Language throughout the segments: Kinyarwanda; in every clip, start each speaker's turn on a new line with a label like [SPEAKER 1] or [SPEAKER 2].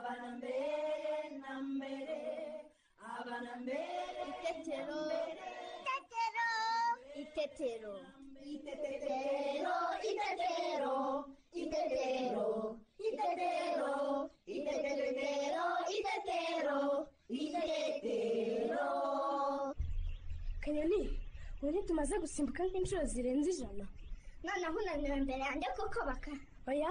[SPEAKER 1] abana mbere na mbere abana mbere
[SPEAKER 2] Itetero. Itetero.
[SPEAKER 1] Itetero, itetero, itetero, itetero, itetero, itetero, itetero.
[SPEAKER 3] kanyoni ubu tumaze gusimbuka nk'inshuro zirenze ijana
[SPEAKER 2] noneho unaniwe imbere yanjye kuko baka
[SPEAKER 3] oya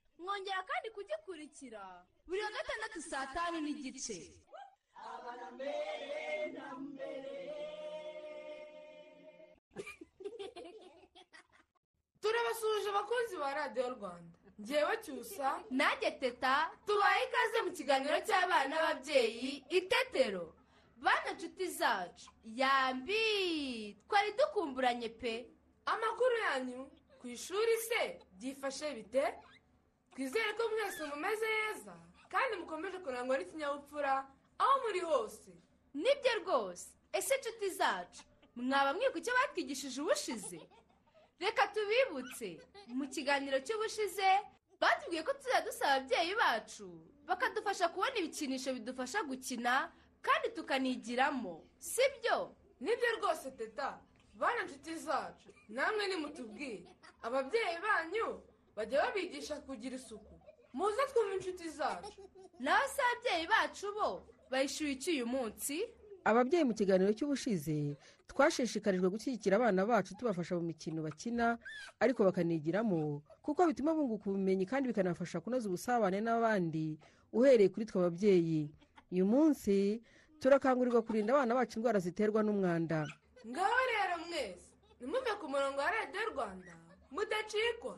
[SPEAKER 4] Mwongera kandi kugikurikira. Buri wa gatandatu saa tanu n'igice.
[SPEAKER 5] Turabasuhuje abakunzi ba radiyo rwanda. Ngewe cyusa.
[SPEAKER 4] Nanjye teta.
[SPEAKER 5] Tubaye ikaze mu kiganiro cy'abana n'ababyeyi
[SPEAKER 4] itetero bana nshuti zacu. Yambi. Twari dukumburanye pe.
[SPEAKER 5] Amakuru yanyu ku ishuri se byifashe bite? Twizere ko mwese mumeze neza kandi mukomeje kurangwa n'ikinyabupfura aho muri hose.
[SPEAKER 4] Nibyo rwose. Ese nshuti zacu mwaba mwibuka icyo batwigishije ubushize? Reka tubibutse. Mu kiganiro cy'ubushize batubwiye ko tuzajya dusaba ababyeyi bacu bakadufasha kubona ibikinisho bidufasha gukina kandi tukanigiramo. Si byo
[SPEAKER 5] ni byo rwose teta. Bana nshuti zacu namwe nimutubwire ababyeyi banyu bajya babigisha kugira isuku. Muze twumve inshuti zacu.
[SPEAKER 4] Naho se ababyeyi bacu bo bayishyuye iki uyu munsi?
[SPEAKER 6] Ababyeyi mu kiganiro cy'ubushize twashishikarijwe gushyigikira abana bacu tubafasha mu mikino bakina ariko bakanigiramo kuko bituma bunguka ubumenyi kandi bikanafasha kunoza ubusabane n'abandi uhereye kuri twe ababyeyi. Uyu munsi turakangurirwa kurinda abana bacu indwara ziterwa n'umwanda.
[SPEAKER 5] Ngaho rero mwese nimumve ku murongo wa radiyo rwanda mudacikwa.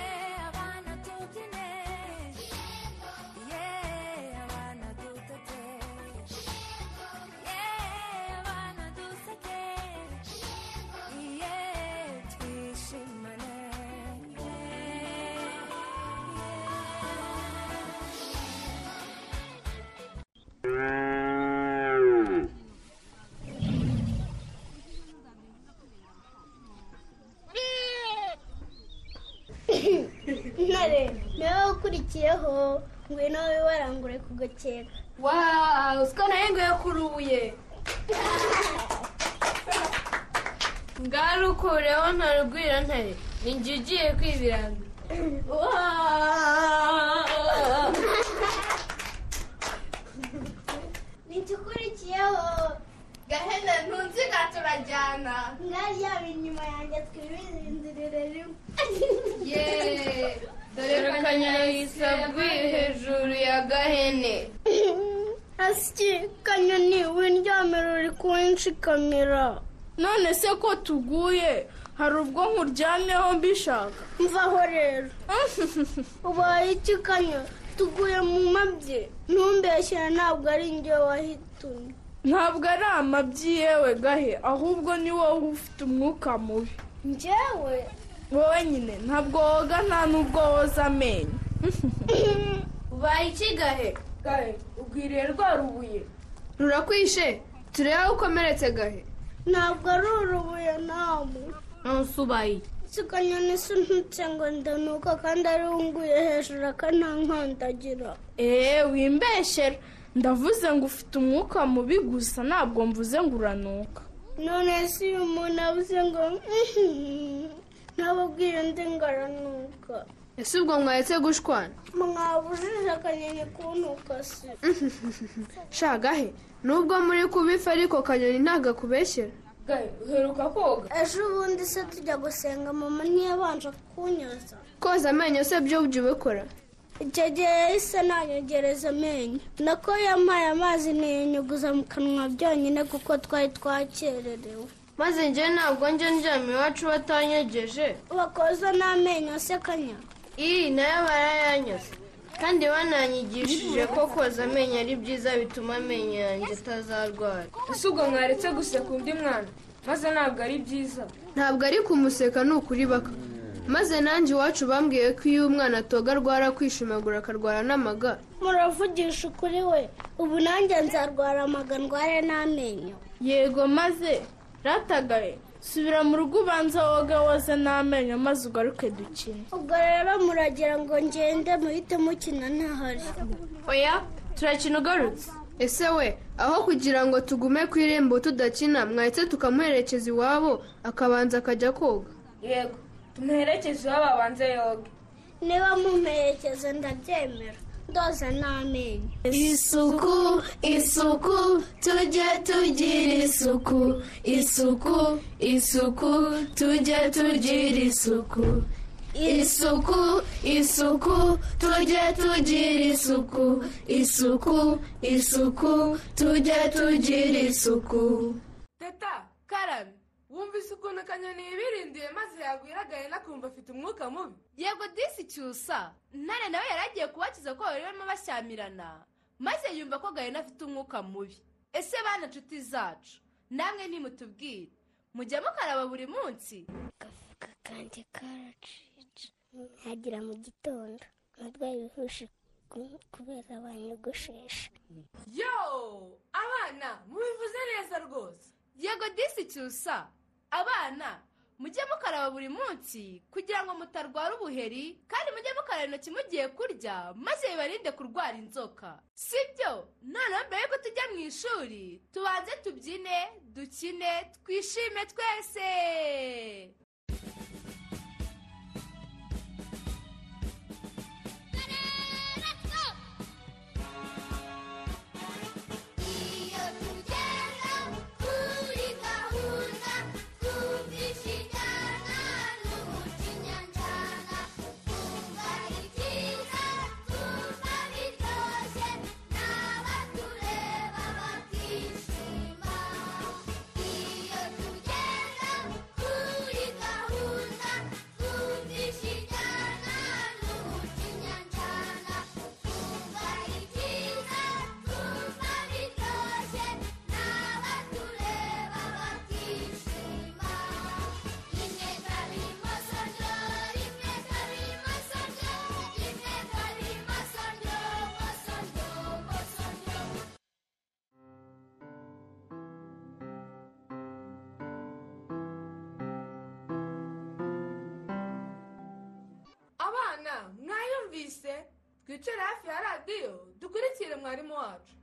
[SPEAKER 2] Ku gakeka
[SPEAKER 4] wawu usiko nguye kurubuye ngarukureho ntarugwira ntare ni njye ugiye kwibiranga
[SPEAKER 2] ni cyo kunshikamira
[SPEAKER 4] none se ko tuguye? Hari ubwo nkuryamyeho mbishaka?
[SPEAKER 2] Mvaho rero. Ubaye iki kanyo? Tuguye mu mabye ntumbeshyire ntabwo ari njye wahitumye.
[SPEAKER 4] Ntabwo ari amabyi yewe gahe? Ahubwo ni wowe ufite umwuka mubi.
[SPEAKER 2] Njyewe?
[SPEAKER 4] Wowe nyine ntabwo woga nta n'ubwo woza amenyo. Ubaye iki gahe? Gahe? Ubwiriye rwa rubuye. Rurakwishe turebe ukomeretse gahe
[SPEAKER 2] ntabwo ari urubuye namwe
[SPEAKER 4] nonse ubaye
[SPEAKER 2] si ntutse ngo ndanuka kandi ari unguye hejuru akanankandagira
[SPEAKER 4] eee wimbeshyera ndavuze ngo ufite umwuka mubi gusa ntabwo mvuze ngo uranuka.
[SPEAKER 2] None si iyo umuntu avuze ngo ntababwiye undi ngo aranuka.
[SPEAKER 7] Ese ubwo mwahetse gushwana?
[SPEAKER 2] Mwabujije akanyoni kuntuka se
[SPEAKER 7] shagahe nubwo muri kubifa ariko kanyoni ntabwo akubeshyera
[SPEAKER 5] uheruka koga.
[SPEAKER 2] Ejo ubundi se tujya gusenga mama ntiyabanje kunyoza.
[SPEAKER 7] Koza amenyo se byo ujya ubikora?
[SPEAKER 2] Icyo gihe yahise nanyogereza amenyo. Nako yampaye amazi niyunyuguza mu kanwa byonyine kuko twari twakererewe.
[SPEAKER 7] Maze njye ntabwo njye ndyamye iwacu batanyegeje
[SPEAKER 2] bakoza n'amenyo se kanya
[SPEAKER 7] iyi na yo barayanyoze kandi bananyigishije ko koza amenyo ari byiza bituma amenyo yanjye atazarwara.
[SPEAKER 5] Ese ubwo mwaretse guseka undi mwana? Maze ntabwo ari byiza.
[SPEAKER 7] Ntabwo ari kumuseka ni ukuri baka. Maze nanjye iwacu bambwiye ko iyo umwana atoga arwara kwishimagura akarwara n'amaga
[SPEAKER 2] muravugisha ukuri we. Ubu nanjye nzarwara amaga ndware n'amenyo.
[SPEAKER 3] Yego maze ratagaye subira mu rugo ubanza woge woze n'amenyo maze ugaruke dukine.
[SPEAKER 2] Ubwo rero muragira ngo ngende muhite mukina ntahari.
[SPEAKER 7] Oya turakina ugarutse. Ese we aho kugira ngo tugume ku irembo tudakina mwahise tukamuherekeza iwabo akabanza akajya koga?
[SPEAKER 5] Yego tumuherekeze iwabo abanze yoge.
[SPEAKER 2] Niba mumperekeza ndabyemera. Ndoza n'amenyo
[SPEAKER 1] isuku isuku tujye tugira isuku. Isuku isuku tujye tugira isuku. Isuku isuku tujye tugira isuku. Isuku isuku tujye tugira isuku.
[SPEAKER 5] Teta karame wumvise ukuntu akanyoni yibirindiye maze yagwiragaye nakumva afite umwuka mubi.
[SPEAKER 4] Yego disi cyusa ntare nawe yari agiye kubakiza ko bari barimo bashyamirana maze yumva ko gahina afite umwuka mubi. Ese bana nshuti zacu namwe nimutubwire. Mujya mukaraba buri munsi.
[SPEAKER 2] Agafuka kanjye karacitse. Ntagira mu gitondo. Narwaye ibihushi kubera banyogoshesha
[SPEAKER 5] yo abana mubivuze neza rwose.
[SPEAKER 4] Yego disi cyusa abana mujye mukaraba buri munsi kugira ngo mutarwara ubuheri kandi mujye mukaraba intoki mugiye kurya maze bibarinde kurwara inzoka. Sibyo? Noneho mbere yuko tujya mu ishuri tubanze tubyine dukine twishime twese.
[SPEAKER 5] Mwayumvise? Twicare hafi ya radiyo dukurikire mwarimu wacu.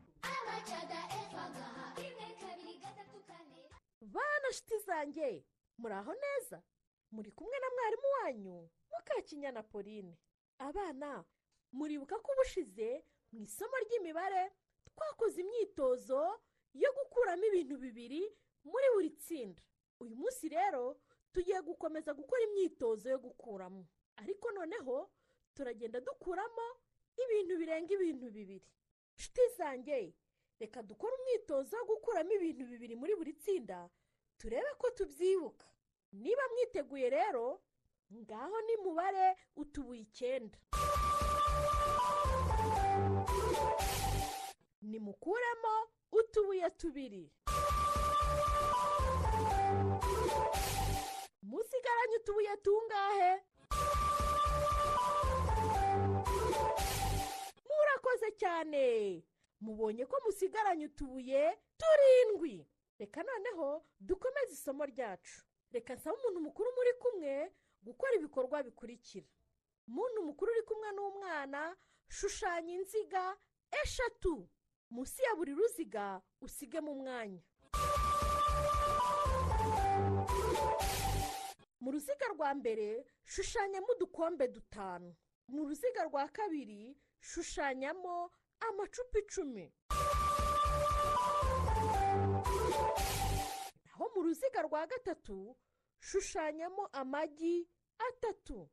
[SPEAKER 8] Bana nshuti zanjye muraho neza? Muri kumwe na mwarimu wanyu mukakinyana pauline. Abana muribuka ko ubushize mu isomo ry'imibare twakoze imyitozo yo gukuramo ibintu bibiri muri buri tsinda. Uyu munsi rero tugiye gukomeza gukora imyitozo yo gukuramo. Ariko noneho turagenda dukuramo ibintu birenga ibintu bibiri. Nshuti zanjye reka dukore umwitozo wo gukuramo ibintu bibiri muri buri tsinda turebe ko tubyibuka. Niba mwiteguye rero ngaho nimubare utubuye icyenda. Nimukuremo utubuye tubiri. Musigaranye utubuye tungahe? Murakoze cyane. Mubonye ko musigaranye utubuye turindwi. Reka noneho dukomeze isomo ryacu. Reka nsaba umuntu mukuru muri kumwe gukora ibikorwa bikurikira. Umuntu mukuru uri kumwe n'umwana shushanya inziga eshatu. Munsi ya buri ruziga usigemo umwanya mu ruziga rwa mbere shushanyamo udukombe dutanu. Mu ruziga rwa kabiri shushanyamo amacupa icumi naho mu ruziga rwa gatatu shushanyamo amagi atatu.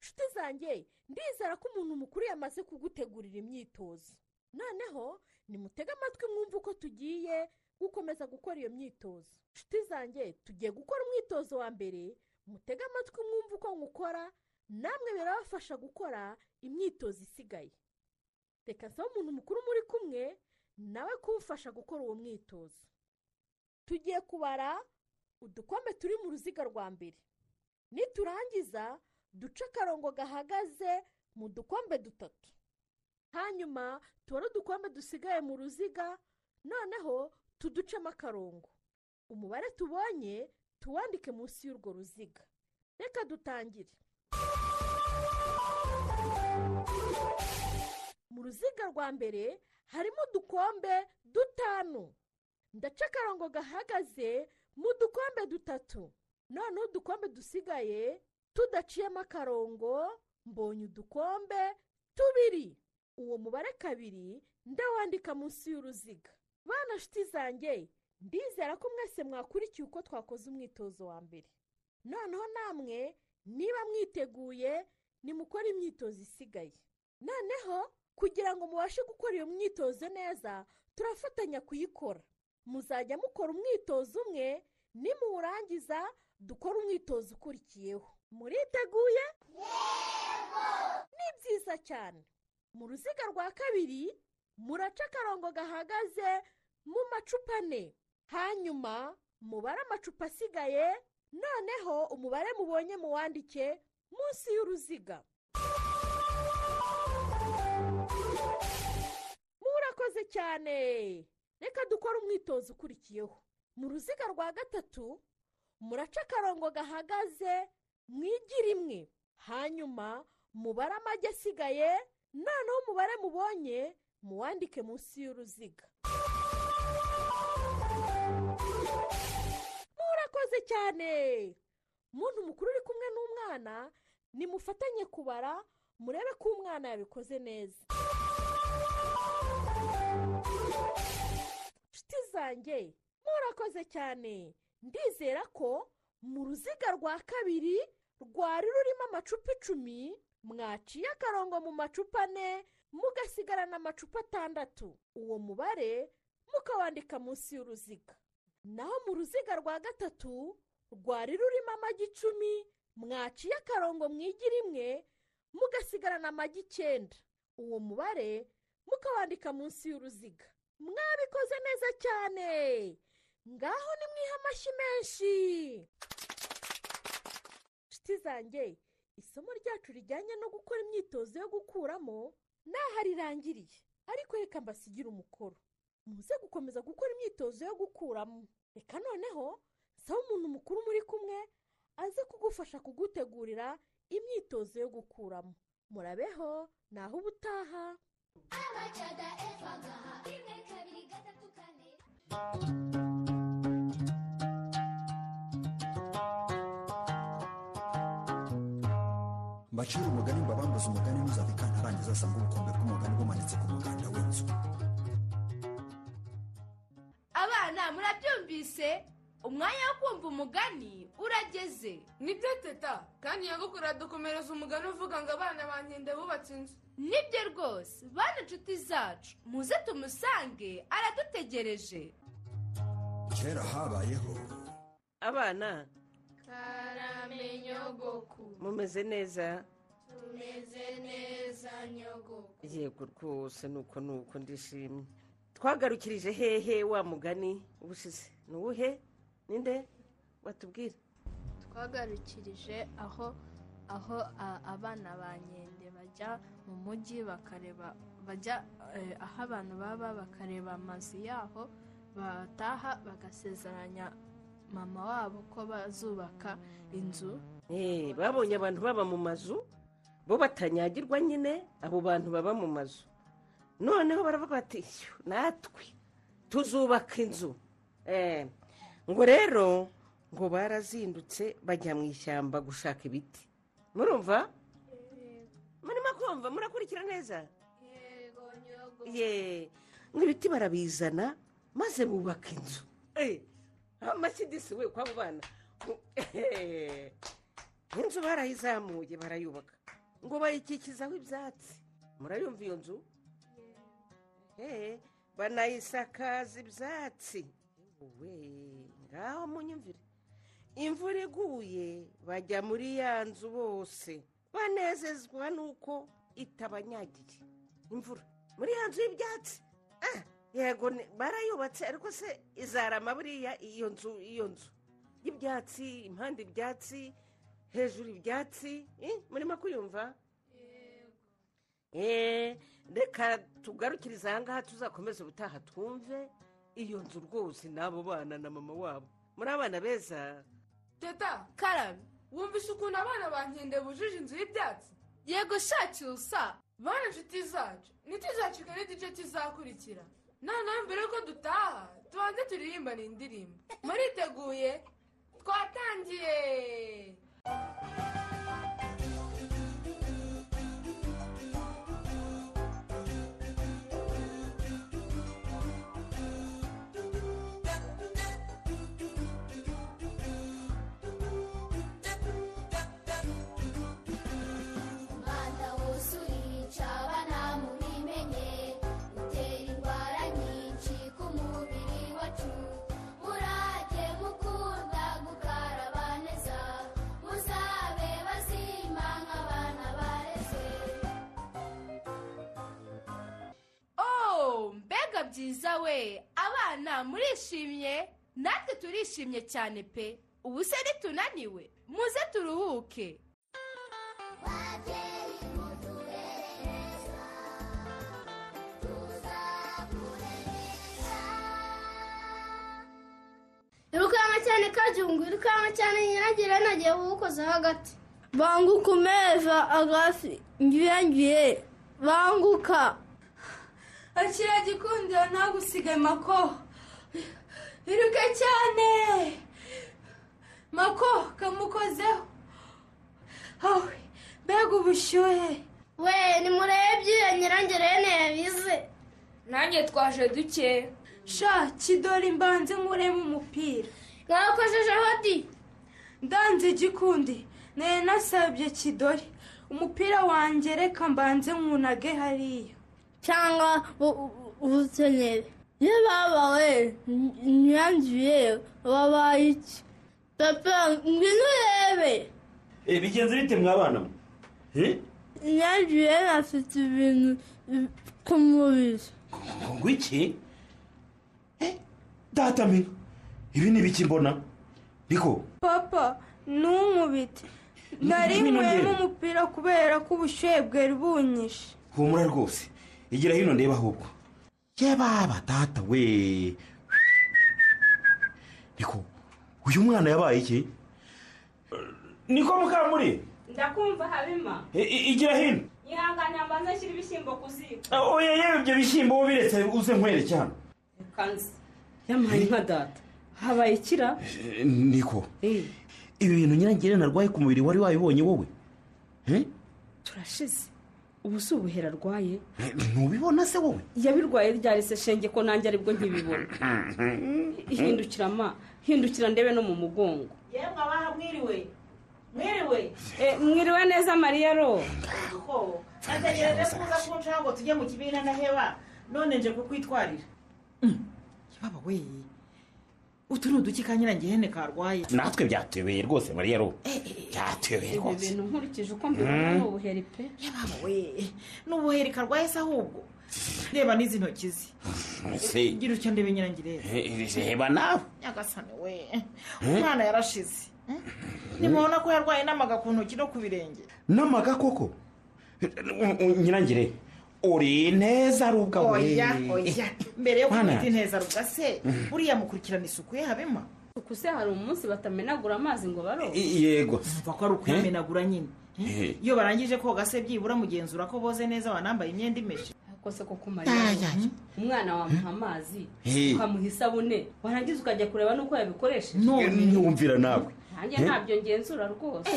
[SPEAKER 8] Nshuti zanjye ndizera ko umuntu mukuru yamaze kugutegurira imyitozo. Noneho nimutege amatwi mwumve uko tugiye gukomeza gukora iyo myitozo. Nshuti zanjye tugiye gukora umwitozo wa mbere mutege amatwi mwumve uko nkukora namwe birabafasha gukora imyitozo isigaye. Reka nsaba umuntu mukuru muri kumwe nawe kumufasha gukora uwo mwitozo. Tugiye kubara udukombe turi mu ruziga rwa mbere. Niturangiza duce akarongo gahagaze mu dukombe dutatu. Hanyuma tubare udukombe dusigaye mu ruziga noneho tuducemo akarongo. Umubare tubonye tuwandike munsi y'urwo ruziga. Reka dutangire. Mu ruziga rwa mbere harimo udukombe dutanu. Ndaca akarongo gahagaze mu dukombe dutatu. Noneho udukombe dusigaye tudaciyemo akarongo mbonye udukombe tubiri. Uwo mubare kabiri ndawandika munsi y'uruziga. Bana nshuti zanjye ndizera ko mwese mwakurikiye uko twakoze umwitozo wa mbere. Noneho namwe niba mwiteguye nimukore imyitozo isigaye. Noneho kugira ngo mubashe gukora iyo myitozo neza turafatanya kuyikora. Muzajya mukora umwitozo umwe nimuwurangiza dukore umwitozo ukurikiyeho. Muriteguye? Ni byiza cyane. Mu ruziga rwa kabiri muraca akarongo gahagaze mu macupa ane. Hanyuma mubare amacupa asigaye noneho umubare mubonye muwandike munsi y'uruziga. Murakoze cyane. Reka dukore umwitozo ukurikiyeho. Mu ruziga rwa gatatu muraca akarongo gahagaze mu igi rimwe hanyuma mubare amagi asigaye noneho umubare mubonye muwandike munsi y'uruziga. Murakoze cyane. Umuntu mukuru uri kumwe n'umwana nimufatanye kubara murebe ko umwana yabikoze neza. Nshuti zanjye murakoze cyane. Ndizera ko mu ruziga rwa kabiri rwari rurimo amacupa icumi mwaciye akarongo mu macupa ane mugasigarana amacupa atandatu. Uwo mubare mukawandika munsi y'uruziga. Naho mu ruziga rwa gatatu rwari rurimo amagi icumi mwaciye akarongo mu igi rimwe mugasigarana amagi icyenda. Uwo mubare mukawandika munsi y'uruziga. Mwabikoze neza cyane! Ngaho nimwihe amashyi menshi! Nshuti zanjye isomo ryacu rijyanye no gukora imyitozo yo gukuramo naho rirangiriye ariko reka mbasigire umukoro. Muze gukomeza gukora imyitozo yo gukuramo. Reka noneho saba umuntu mukuru muri kumwe aze kugufasha kugutegurira imyitozo yo gukuramo. Murabeho naho ubutaha.
[SPEAKER 9] Mbacira umugani mbabambuze umugani ntuzave kantarangiza asanga ubukombe bw'umugani bumanitse ku muganda w'inzu.
[SPEAKER 4] Murabyumvise umwanya wo kumva umugani urageze.
[SPEAKER 5] Nibyo teta. Kandi nyagukuru aradukomereza umugani uvuga ngo abana bankende bubatse inzu.
[SPEAKER 4] Nibyo rwose. Bana inshuti zacu muze tumusange aradutegereje.
[SPEAKER 9] Kera habayeho.
[SPEAKER 10] Abana
[SPEAKER 3] karame nyogoku
[SPEAKER 10] mumeze neza?
[SPEAKER 3] Tumeze neza nyogoku.
[SPEAKER 10] Yego rwose nuko nuko ndishimye. Twagarukirije hehe wa mugani ubushize? Ni uwuhe? Ninde watubwira
[SPEAKER 3] twagarukirije aho aho abana ba nkende bajya mu mujyi bakareba bajya eh, aho abantu baba bakareba amazu yaho bataha bagasezeranya mama wabo ko bazubaka inzu.
[SPEAKER 10] Eh, babonye abantu baba mu mazu bo batanyagirwa nyine abo bantu baba mu mazu. Noneho baravuga bati "Shyo, natwe tuzubaka inzu. Eh, ngo rero ngo barazindutse bajya mu ishyamba gushaka ibiti. Murumva? Murimo kumva murakurikira neza? Ye nk'ibiti barabizana maze bubaka inzu. Eh, amashyidisi we kw'abo bana Eh, inzu barayizamuye barayubaka. Ngo bayikikizaho ibyatsi. Murayumva iyo nzu? Eh, banayisakaza ibyatsi we ngaho munyumvire. Imvura iguye bajya muri ya nzu bose. Banezezwa nuko itabanyagiye imvura. Muri ya nzu y'ibyatsi. Ah, yego barayubatse ariko se izarama buriya iyo nzu iyo nzu? Y'ibyatsi impande ibyatsi hejuru ibyatsi Eh, murimo kuyumva? Eh, reka tugarukirize aha ngaha tuzakomeze ubutaha twumve iyo nzu rwose n'abo bana na mama wabo. Muri abana beza?
[SPEAKER 5] Teta karabe wumvise ukuntu abana ba nkende bujuje inzu y'ibyatsi?
[SPEAKER 4] Yego shacyusa
[SPEAKER 5] bana inshuti zacu. Ntituzacika n'igice kizakurikira? Noneho mbere yuko dutaha tubanze turirimbane indirimbo. Muriteguye twatangiye!
[SPEAKER 4] Byiza we. Abana murishimye? Natwe turishimye cyane pe. Ubu se nitunaniwe. Muze turuhuke.
[SPEAKER 2] Irukanka cyane kajungu irukanka cyane nyiragire nagiye kuwukozaho hagati.
[SPEAKER 7] Banguka umeza agasi ngiye ngiye. Banguka.
[SPEAKER 11] Akira gikundiro ntagusige mako. Iruke cyane. Mako kamukozeho. Awe mbega ubushyuhe.
[SPEAKER 2] We nimurebye iyo nyirangire yabize.
[SPEAKER 11] Nanjye twaje duke. Sha kidori mbanze nkuremo umupira.
[SPEAKER 2] Mwakojeje hodi
[SPEAKER 11] ndanze igikundi na yo nasabye kidori. Umupira wanjye reka mbanze nkunage hariya.
[SPEAKER 7] Cyangwa ubukeneye iyo babawe nyangiye wabaye iki papa ngwino urebe
[SPEAKER 12] bigenze bite mwabana mwe
[SPEAKER 7] nyangiye afite ibintu ku mubiri
[SPEAKER 12] ngo iki data mwe ibi ni ibiki mbona niko
[SPEAKER 11] papa ntumubite nari
[SPEAKER 12] Ngwino
[SPEAKER 11] nywemo
[SPEAKER 12] ndebe.
[SPEAKER 11] umupira kubera ko ubushyuhe bwari bunyishe
[SPEAKER 12] humura rwose igira hino ndeba ahubwo ye baba data we. Niko uyu mwana yabaye iki niko mukamuri
[SPEAKER 13] ndakumva habima
[SPEAKER 12] igira hino
[SPEAKER 13] ihangane mbanza ashyira ibishyimbo ku ziko
[SPEAKER 12] oya yewe ibyo bishyimbo wowe biretse uze nkwereke hano
[SPEAKER 13] kanzi yamuhaye nka data habaye ikira
[SPEAKER 12] niko ibi bintu nyirangire narwaye ku mubiri wari wabibonye wowe
[SPEAKER 13] turashize ubu si ubuhera arwaye?
[SPEAKER 12] Eh, ntubibona se wowe?
[SPEAKER 13] Yabirwaye ryari se? Shenge ko nanjye ari bwo nkibibona. Hindukira ma hindukira ndebe no mu mugongo.
[SPEAKER 14] Yemwe abaha mwiriwe. Mwiriwe.
[SPEAKER 13] Eh, mwiriwe neza mariya ro.
[SPEAKER 14] Ko nategereje ko uza kuncaho ngo tujye mu kibina na heba. None nje kukwitwarira. Baba we utu ni uduki nyirangihene karwaye.
[SPEAKER 12] Natwe byatuyobeye rwose mariya ro byatuyobeye
[SPEAKER 13] ibi
[SPEAKER 14] rwose.
[SPEAKER 13] bintu nkurikije uko mbibona
[SPEAKER 12] Mm.
[SPEAKER 13] ni ubuheri pe.
[SPEAKER 14] Ni ubuheri karwaye se ahubwo. Reba n'izi ntoki ze.
[SPEAKER 12] Se
[SPEAKER 14] gira utyo ndebe nyirangirere
[SPEAKER 12] Eh, reba nawe
[SPEAKER 14] nyagasane we. Umwana yarashize. Nimubona ko yarwaye n'amaga ku ntoki no ku birenge?
[SPEAKER 12] N'amaga koko? Nyirangire. Uri neza rubwa we.
[SPEAKER 14] oya. Oya mbere yo kumwita inteza rugase buriya mukurikirana isuku ye habema
[SPEAKER 13] uku se hari umunsi batamenagura amazi ngo baroge.
[SPEAKER 12] I- yego.
[SPEAKER 14] Mva ko ari ukuyamenagura nyine.
[SPEAKER 12] Eh,
[SPEAKER 14] iyo barangije koga se byibura mugenzura ko boze neza wanambaye imyenda imeshe.
[SPEAKER 13] Kose ko kumarira umwana wamuha amazi ukamuha isabune. Warangiza ukajya kureba n'uko yabikoresheje?
[SPEAKER 12] Ntiwumvira nawe.
[SPEAKER 13] Nanjye
[SPEAKER 12] Eh?
[SPEAKER 13] ntabyo ngenzura rwose.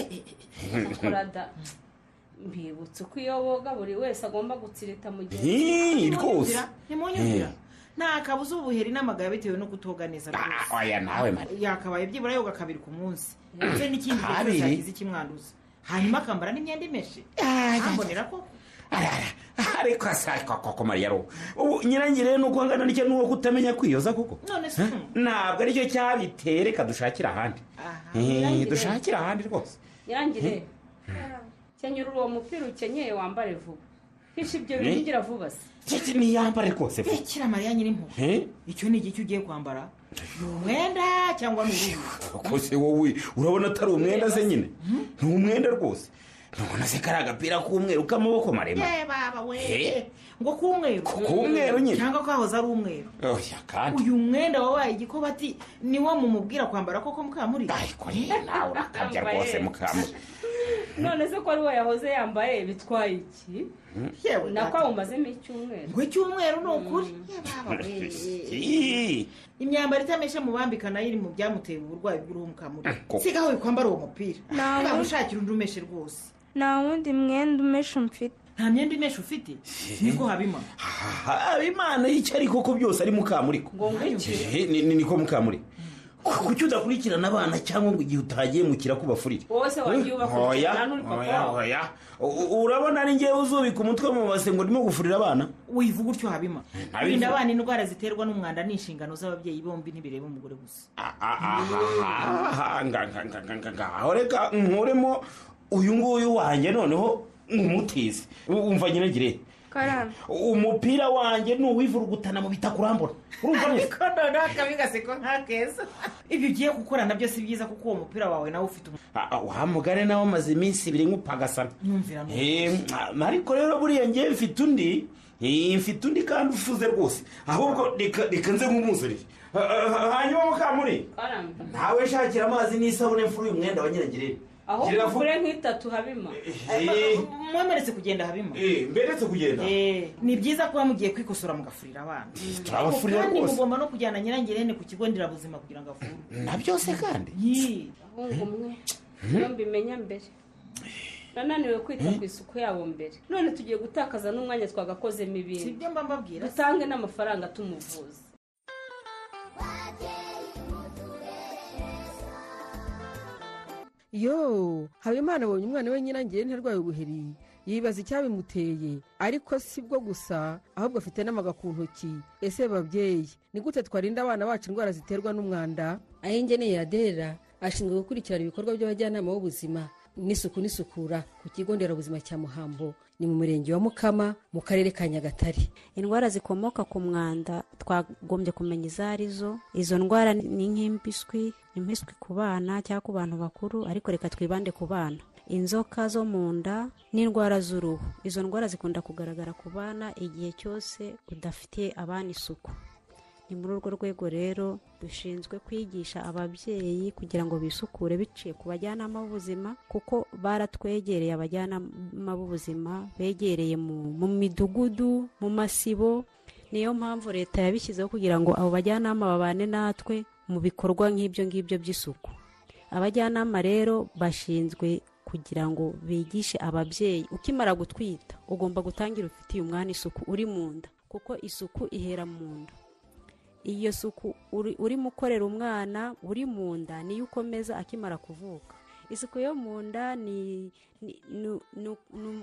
[SPEAKER 13] Mbibutse uko iyo boga buri wese agomba gutsirita mugenzi
[SPEAKER 12] Hii, rwose. Eh.
[SPEAKER 14] nta kabuza ubuheri n'amagara bitewe no kutoga neza rwose.
[SPEAKER 12] oya nawe
[SPEAKER 14] yakabaye byibura yoga kabiri ku munsi. Ndetse n'ikindi gihe
[SPEAKER 12] Kabiri?
[SPEAKER 14] cyose yagize ikimwanduza? Hanyuma akambara n'imyenda imeshe. Ambonera ko?
[SPEAKER 12] ariko asaka koko mariya ro ubu nyirangire nuko angana n'icyo nuwo kutamenya kwiyoza koko?
[SPEAKER 14] None se
[SPEAKER 12] ntabwo ari cyo cyabiteye reka dushakire ahandi. Eh, dushakire ahandi rwose.
[SPEAKER 13] Nyirangire kenyura uwo mupira ukenyeye wambare vuba. Hisha ibyo
[SPEAKER 12] Eh?
[SPEAKER 13] bintu ugira vuba se.
[SPEAKER 12] Niyambare rwose vuba.
[SPEAKER 14] Rekera mariya nyirimpuhwe
[SPEAKER 12] Eh?
[SPEAKER 14] icyo ni igiki ugiye kwambara? Ni umwenda cyangwa ni uruhu
[SPEAKER 12] kose wowe urabona atari umwenda se nyine? Ni umwenda rwose. Ntubona se kari agapira k'umweru k'amaboko maremare?
[SPEAKER 14] Ye baba we.
[SPEAKER 12] Eh?
[SPEAKER 14] ngo k'umweru.
[SPEAKER 12] K'umweru nyine.
[SPEAKER 14] cyangwa kahoze ari umweru.
[SPEAKER 12] Kandi.
[SPEAKER 14] Uyu mwenda wabaye igikobati niwo mumubwira kwambara koko mukamuri?
[SPEAKER 12] Nawe urakabya rwose mukamuri.
[SPEAKER 13] none se ko ari we yahoze yambaye bitwaye iki?
[SPEAKER 14] Yewe
[SPEAKER 13] nako awumazemo icyumweru.
[SPEAKER 14] Ngo icyumweru ni ukuri.
[SPEAKER 12] Ii.
[SPEAKER 14] imyambaro itameshe mubambika na yo iri mu byamuteye uburwayi bw'uruhu mukamuri
[SPEAKER 11] koko.
[SPEAKER 14] sigaho wikwambara uwo mupira
[SPEAKER 11] Nta
[SPEAKER 14] ntabwo ushakira undi umeshe rwose.
[SPEAKER 11] Nta wundi mwenda umeshe mfite
[SPEAKER 14] nta myenda imeshe ufite? Niko habima
[SPEAKER 12] habimana y'icyo ariko ko byose ari mukamuri ko
[SPEAKER 13] ngo
[SPEAKER 12] Eh, ni- ni- niko mukamuri kuki udakurikirana abana cyangwa ngo igihe utagiye mu kirakubafurire?
[SPEAKER 13] Wowe se wagiye
[SPEAKER 12] oya
[SPEAKER 13] ubakurikirana
[SPEAKER 12] U- urabona ari ngewe uzubika umutwe mu base ngo ndimo gufurira abana?
[SPEAKER 14] Wivuga utyo habima. Kurinda abana indwara ziterwa n'umwanda ni inshingano z'ababyeyi bombi ntibireba umugore gusa.
[SPEAKER 12] Nga- nga- nga- ngaho reka nkuremo uyu nguyu wanjye noneho umutize umva nyiragire
[SPEAKER 11] karame
[SPEAKER 12] umupira wanjye ni uwivurugutana mu bitaka urambona. Urumva neza?
[SPEAKER 14] Ariko noneho akabi gaseko nk'akeza ibyo ugiye gukora na byo si byiza kuko uwo mupira wawe nawe ufite umu-
[SPEAKER 12] Ah, ah, wa mugare nawe amaze iminsi ibiri
[SPEAKER 14] neza.
[SPEAKER 12] Eh, ah, ariko rero buriya ngewe mfite undi. Eh, mfite undi kandi ufuze rwose. Ahubwo reka nze nk'umuzanire Ah, ah, hanyuma mukamuri. Ntawe shakira amazi n'isabune mfura uyu mwenda wa nyiragire
[SPEAKER 13] aho ufure nk'itatu habima.
[SPEAKER 12] Eh,
[SPEAKER 14] mwemeretse kugenda habima.
[SPEAKER 12] Eh, mberetse kugenda
[SPEAKER 14] Eh, ni byiza kuba mugiye kwikosora mugafurira abana.
[SPEAKER 12] Turabafurira
[SPEAKER 14] kandi
[SPEAKER 12] rwose.
[SPEAKER 14] mugomba no kujyana nyirangirene ku kigo nderabuzima kugira ngo avurwe
[SPEAKER 12] na byose kandi.
[SPEAKER 14] Yii.
[SPEAKER 13] ahunga umwe. Iyo mbimenya mbere. Nananiwe kwita ku isuku yabo mbere. None tugiye gutakaza n'umwanya twagakozemo
[SPEAKER 14] si
[SPEAKER 13] ibindi
[SPEAKER 14] ibyo mba mbabwira.
[SPEAKER 13] Dutange n'amafaranga tumuvuza
[SPEAKER 6] yo habimana abonye umwana we nyirangire ntarwaye ubuheri. Yibaza icyabimuteye ariko si bwo gusa ahubwo afite n'amaga ku ntoki. Ese babyeyi ni gute twarinda abana bacu indwara ziterwa n'umwanda? Ahengeneye adera ashinzwe gukurikirana ibikorwa by'abajyanama b'ubuzima. N'isuku n'isukura ku kigo nderabuzima cya muhambo. Ni mu murenge wa mukama mu karere ka nyagatare.
[SPEAKER 15] Indwara zikomoka ku mwanda twagombye kumenya izo ari zo izo ndwara ni nk'impiswi impiswi ku bana cyangwa ku bantu bakuru ariko reka twibande ku bana. Inzoka zo mu nda n'indwara z'uruhu. Izo ndwara zikunda kugaragara ku bana igihe cyose udafitiye abana isuku. Ni muri urwo rwego rero dushinzwe kwigisha ababyeyi kugira ngo bisukure biciye ku bajyanama b'ubuzima kuko baratwegereye abajyanama b'ubuzima begereye mu, midugudu mu masibo. Niyo mpamvu leta yabishyizeho kugira ngo abo bajyanama babane natwe mu bikorwa nk'ibyo ngibyo by'isuku. Abajyanama rero bashinzwe kugira ngo bigishe ababyeyi ukimara gutwita ugomba gutangira ufitiye umwana isuku uri mu nda kuko isuku ihera mu nda. Iyo suku uri- urimo ukorera umwana uri mu nda niyo ukomeza akimara kuvuka. Isuku yo mu nda ni-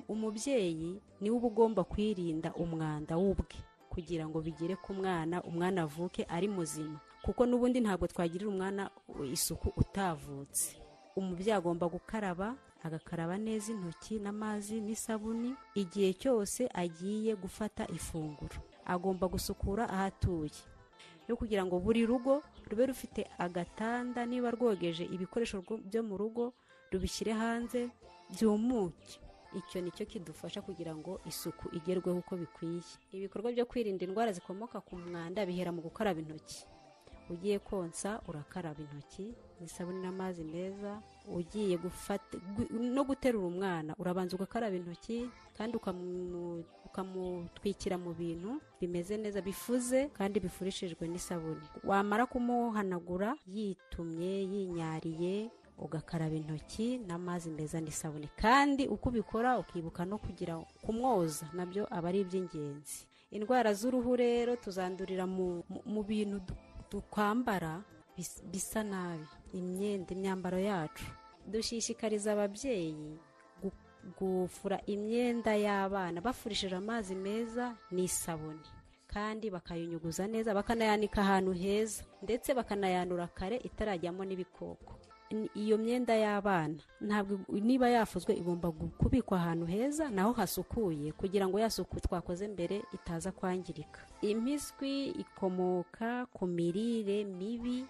[SPEAKER 15] umubyeyi ni we uba ugomba kwirinda umwanda w'ubwe kugira ngo bigere ku mwana umwana avuke ari muzima. Kuko n'ubundi ntabwo twagirira umwana isuku utavutse. Umubyeyi agomba gukaraba agakaraba neza intoki n'amazi n'isabuni igihe cyose agiye gufata ifunguro. Agomba gusukura aho atuye yo kugira ngo buri rugo rube rufite agatanda niba rwogeje ibikoresho byo mu rugo rubishyire hanze byumuke. Icyo ni cyo kidufasha kugira ngo isuku igerweho uko bikwiye. Ibikorwa byo kwirinda indwara zikomoka ku mwanda bihera mu gukaraba intoki. Ugiye konsa urakaraba intoki n'isabune n'amazi meza ugiye gufata gu- no guterura umwana urabanza ugakaraba intoki kandi ukamu- ukamutwikira mu bintu bimeze neza bifuze kandi bifurishijwe n'isabune. Wamara kumuhanagura yitumye yinyariye ugakaraba intoki n'amazi meza n'isabune. Kandi uko ubikora ukibuka no kugira kumwoza na byo aba ari iby'ingenzi. Indwara z'uruhu rero tuzandurira mu, bintu dukwambara bis- bisa nabi imyenda imyambaro yacu. Dushishikariza ababyeyi gu- gufura imyenda y'abana. Bafurishije amazi meza n'isabune. Kandi bakayunyuguza neza bakanayanika ahantu heza. Ndetse bakanayanura kare itarajyamo n'ibikoko. Iyo myenda y'abana. Ntabwo niba yafuzwe igomba kubikwa ahantu heza naho hasukuye kugira ngo ya suku twakoze mbere itaza kwangirika. Impiswi ikomoka ku mirire mibi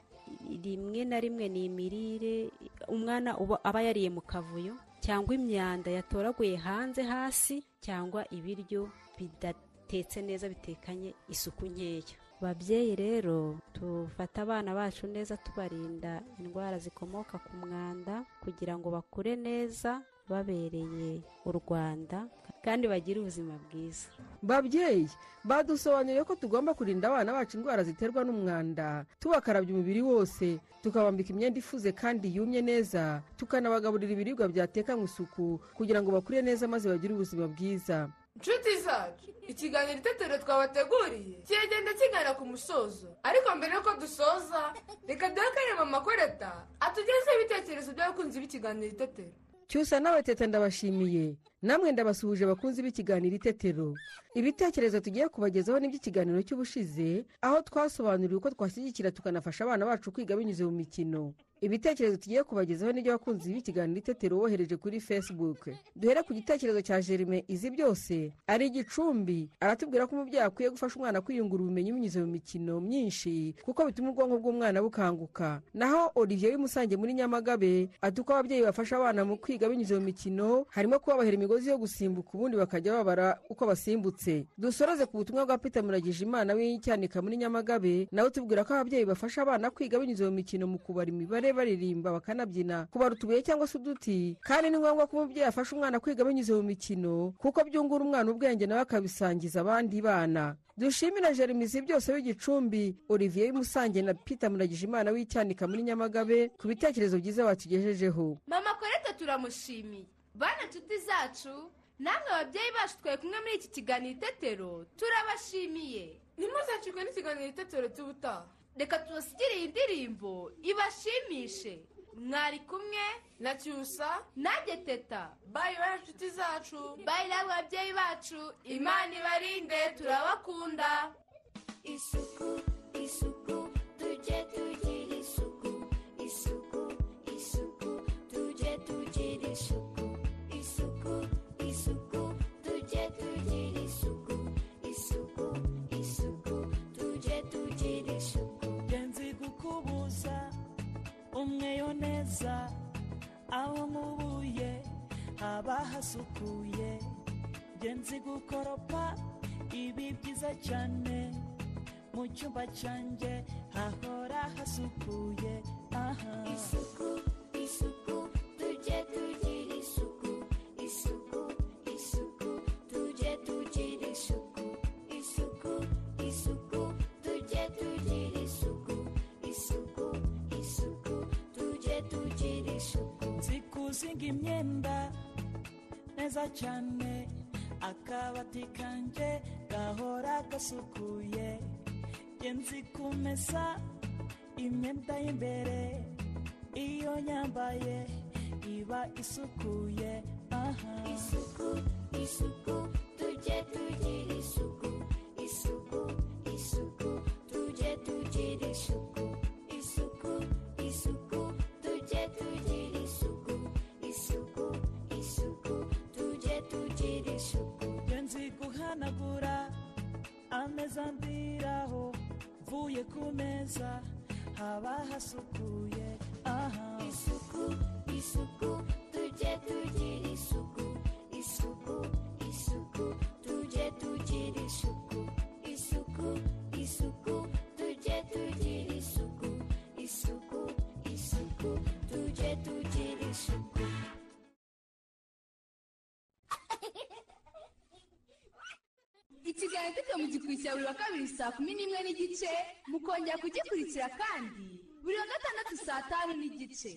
[SPEAKER 15] rimwe na rimwe ni imirire umwana aba yariye mu kavuyo cyangwa imyanda yatoraguye hanze hasi cyangwa ibiryo bidatetse neza bitekanye isuku nkeya. Babyeyi rero tufate abana bacu neza tubarinda indwara zikomoka ku mwanda kugira ngo bakure neza babereye u rwanda kandi bagire ubuzima bwiza.
[SPEAKER 6] Babyeyi badusobanuriye ko tugomba kurinda abana bacu indwara ziterwa n'umwanda. Tubakarabya umubiri wose tukabambika imyenda ifuze kandi yumye neza tukanabagaburira ibiribwa byatekanywe isuku kugira ngo bakure neza maze bagire ubuzima bwiza.
[SPEAKER 5] Inshuti zacu ikiganiro itetero twabateguriye. Kiragenda kigana ku musozo. Ariko mbere y'uko dusoza reka duhe akanya mama koreta atugezeho ibitekerezo by'abakunzi b'ikiganiro itetero.
[SPEAKER 6] Cyusa nawe teta ndabashimiye. Namwe ndabasuhuje abakunzi b'ikiganiro itetero. Ibitekerezo tugiye kubagezaho n'iby'ikiganiro cy'ubushize aho twasobanuriwe uko twashyigikira tukanafasha abana bacu kwiga binyuze mu mikino. Ibitekerezo tugiye kubagezaho n'ibyo abakunzi b'ikiganiro itetero wohereje kuri facebook. Duhere ku gitekerezo cya jerime izi byose ari igicumbi. Aratubwira ko umubyeyi akwiye gufasha umwana kwiyungura ubumenyi binyuze mu mikino myinshi kuko bituma ubwonko bw'umwana bukanguka. Naho olivier w'imusange muri nyamagabe ati uko ababyeyi bafasha abana mu kwiga binyuze mu mikino harimo kubabahera imigozi yo gusimbuka ubundi bakajya babara uko basimbutse. Dusoreze ku butumwa bwa peter muragije imana w'icyanika muri nyamagabe nawe tubwira ko ababyeyi bafasha abana kwiga binyuze mu mikino mu kubara imibare baririmba bakanabyina kubara utubuye cyangwa se uduti. Kandi ni ngombwa ko umubyeyi afasha umwana kwiga binyuze mu mikino kuko byungura umwana ubwenge nawe akabisangiza abandi bana. Dushimira jeremizi byose w'igicumbi olivier w'imusange na peter muragije imana w'icyanika muri nyamagabe ku bitekerezo byiza batugejejeho
[SPEAKER 4] mama koreta turamushimiye. Bana nshuti zacu namwe ababyeyi bacu twari kumwe muri iki kiganiro itetero turabashimiye.
[SPEAKER 5] Ntimuzacikwe n'ikiganiro itetero cy'ubutaha
[SPEAKER 4] reka tubasigire iyi ndirimbo. Ibashimishe. Mwari kumwe
[SPEAKER 5] na cyusa.
[SPEAKER 4] nanjye teta
[SPEAKER 5] bayi bana nshuti zacu.
[SPEAKER 4] Bayi namwe ababyeyi bacu. Imana ibarinde turabakunda.
[SPEAKER 1] Isuku isuku tujye tugira isuku. Isuku isuku tujye tugira isuku isuku.
[SPEAKER 16] Umweyo neza aho nkubuye haba hasukuye genzi gukoropa ibi byiza cyane. Mu cyumba cyanjye hahora hasukuye. Aha.
[SPEAKER 1] Isuku isuku.
[SPEAKER 16] Kuzinga imyenda neza cyane. Akabati kanjye gahora gasukuye. Genzi kumesa imyenda y'imbere iyo nyambaye iba isukuye. Aha.
[SPEAKER 1] Isuku isuku tujye tugira isuku. Isuku isuku tujye tugira isuku.
[SPEAKER 16] Ameza ndiraho mvuye ku meza haba hasukuye aha.
[SPEAKER 4] Ikiganiro tujya mu gikurikira buri wa kabiri saa kumi n'imwe n'igice mukongera kugikurikira kandi buri wa gatandatu saa tanu n'igice.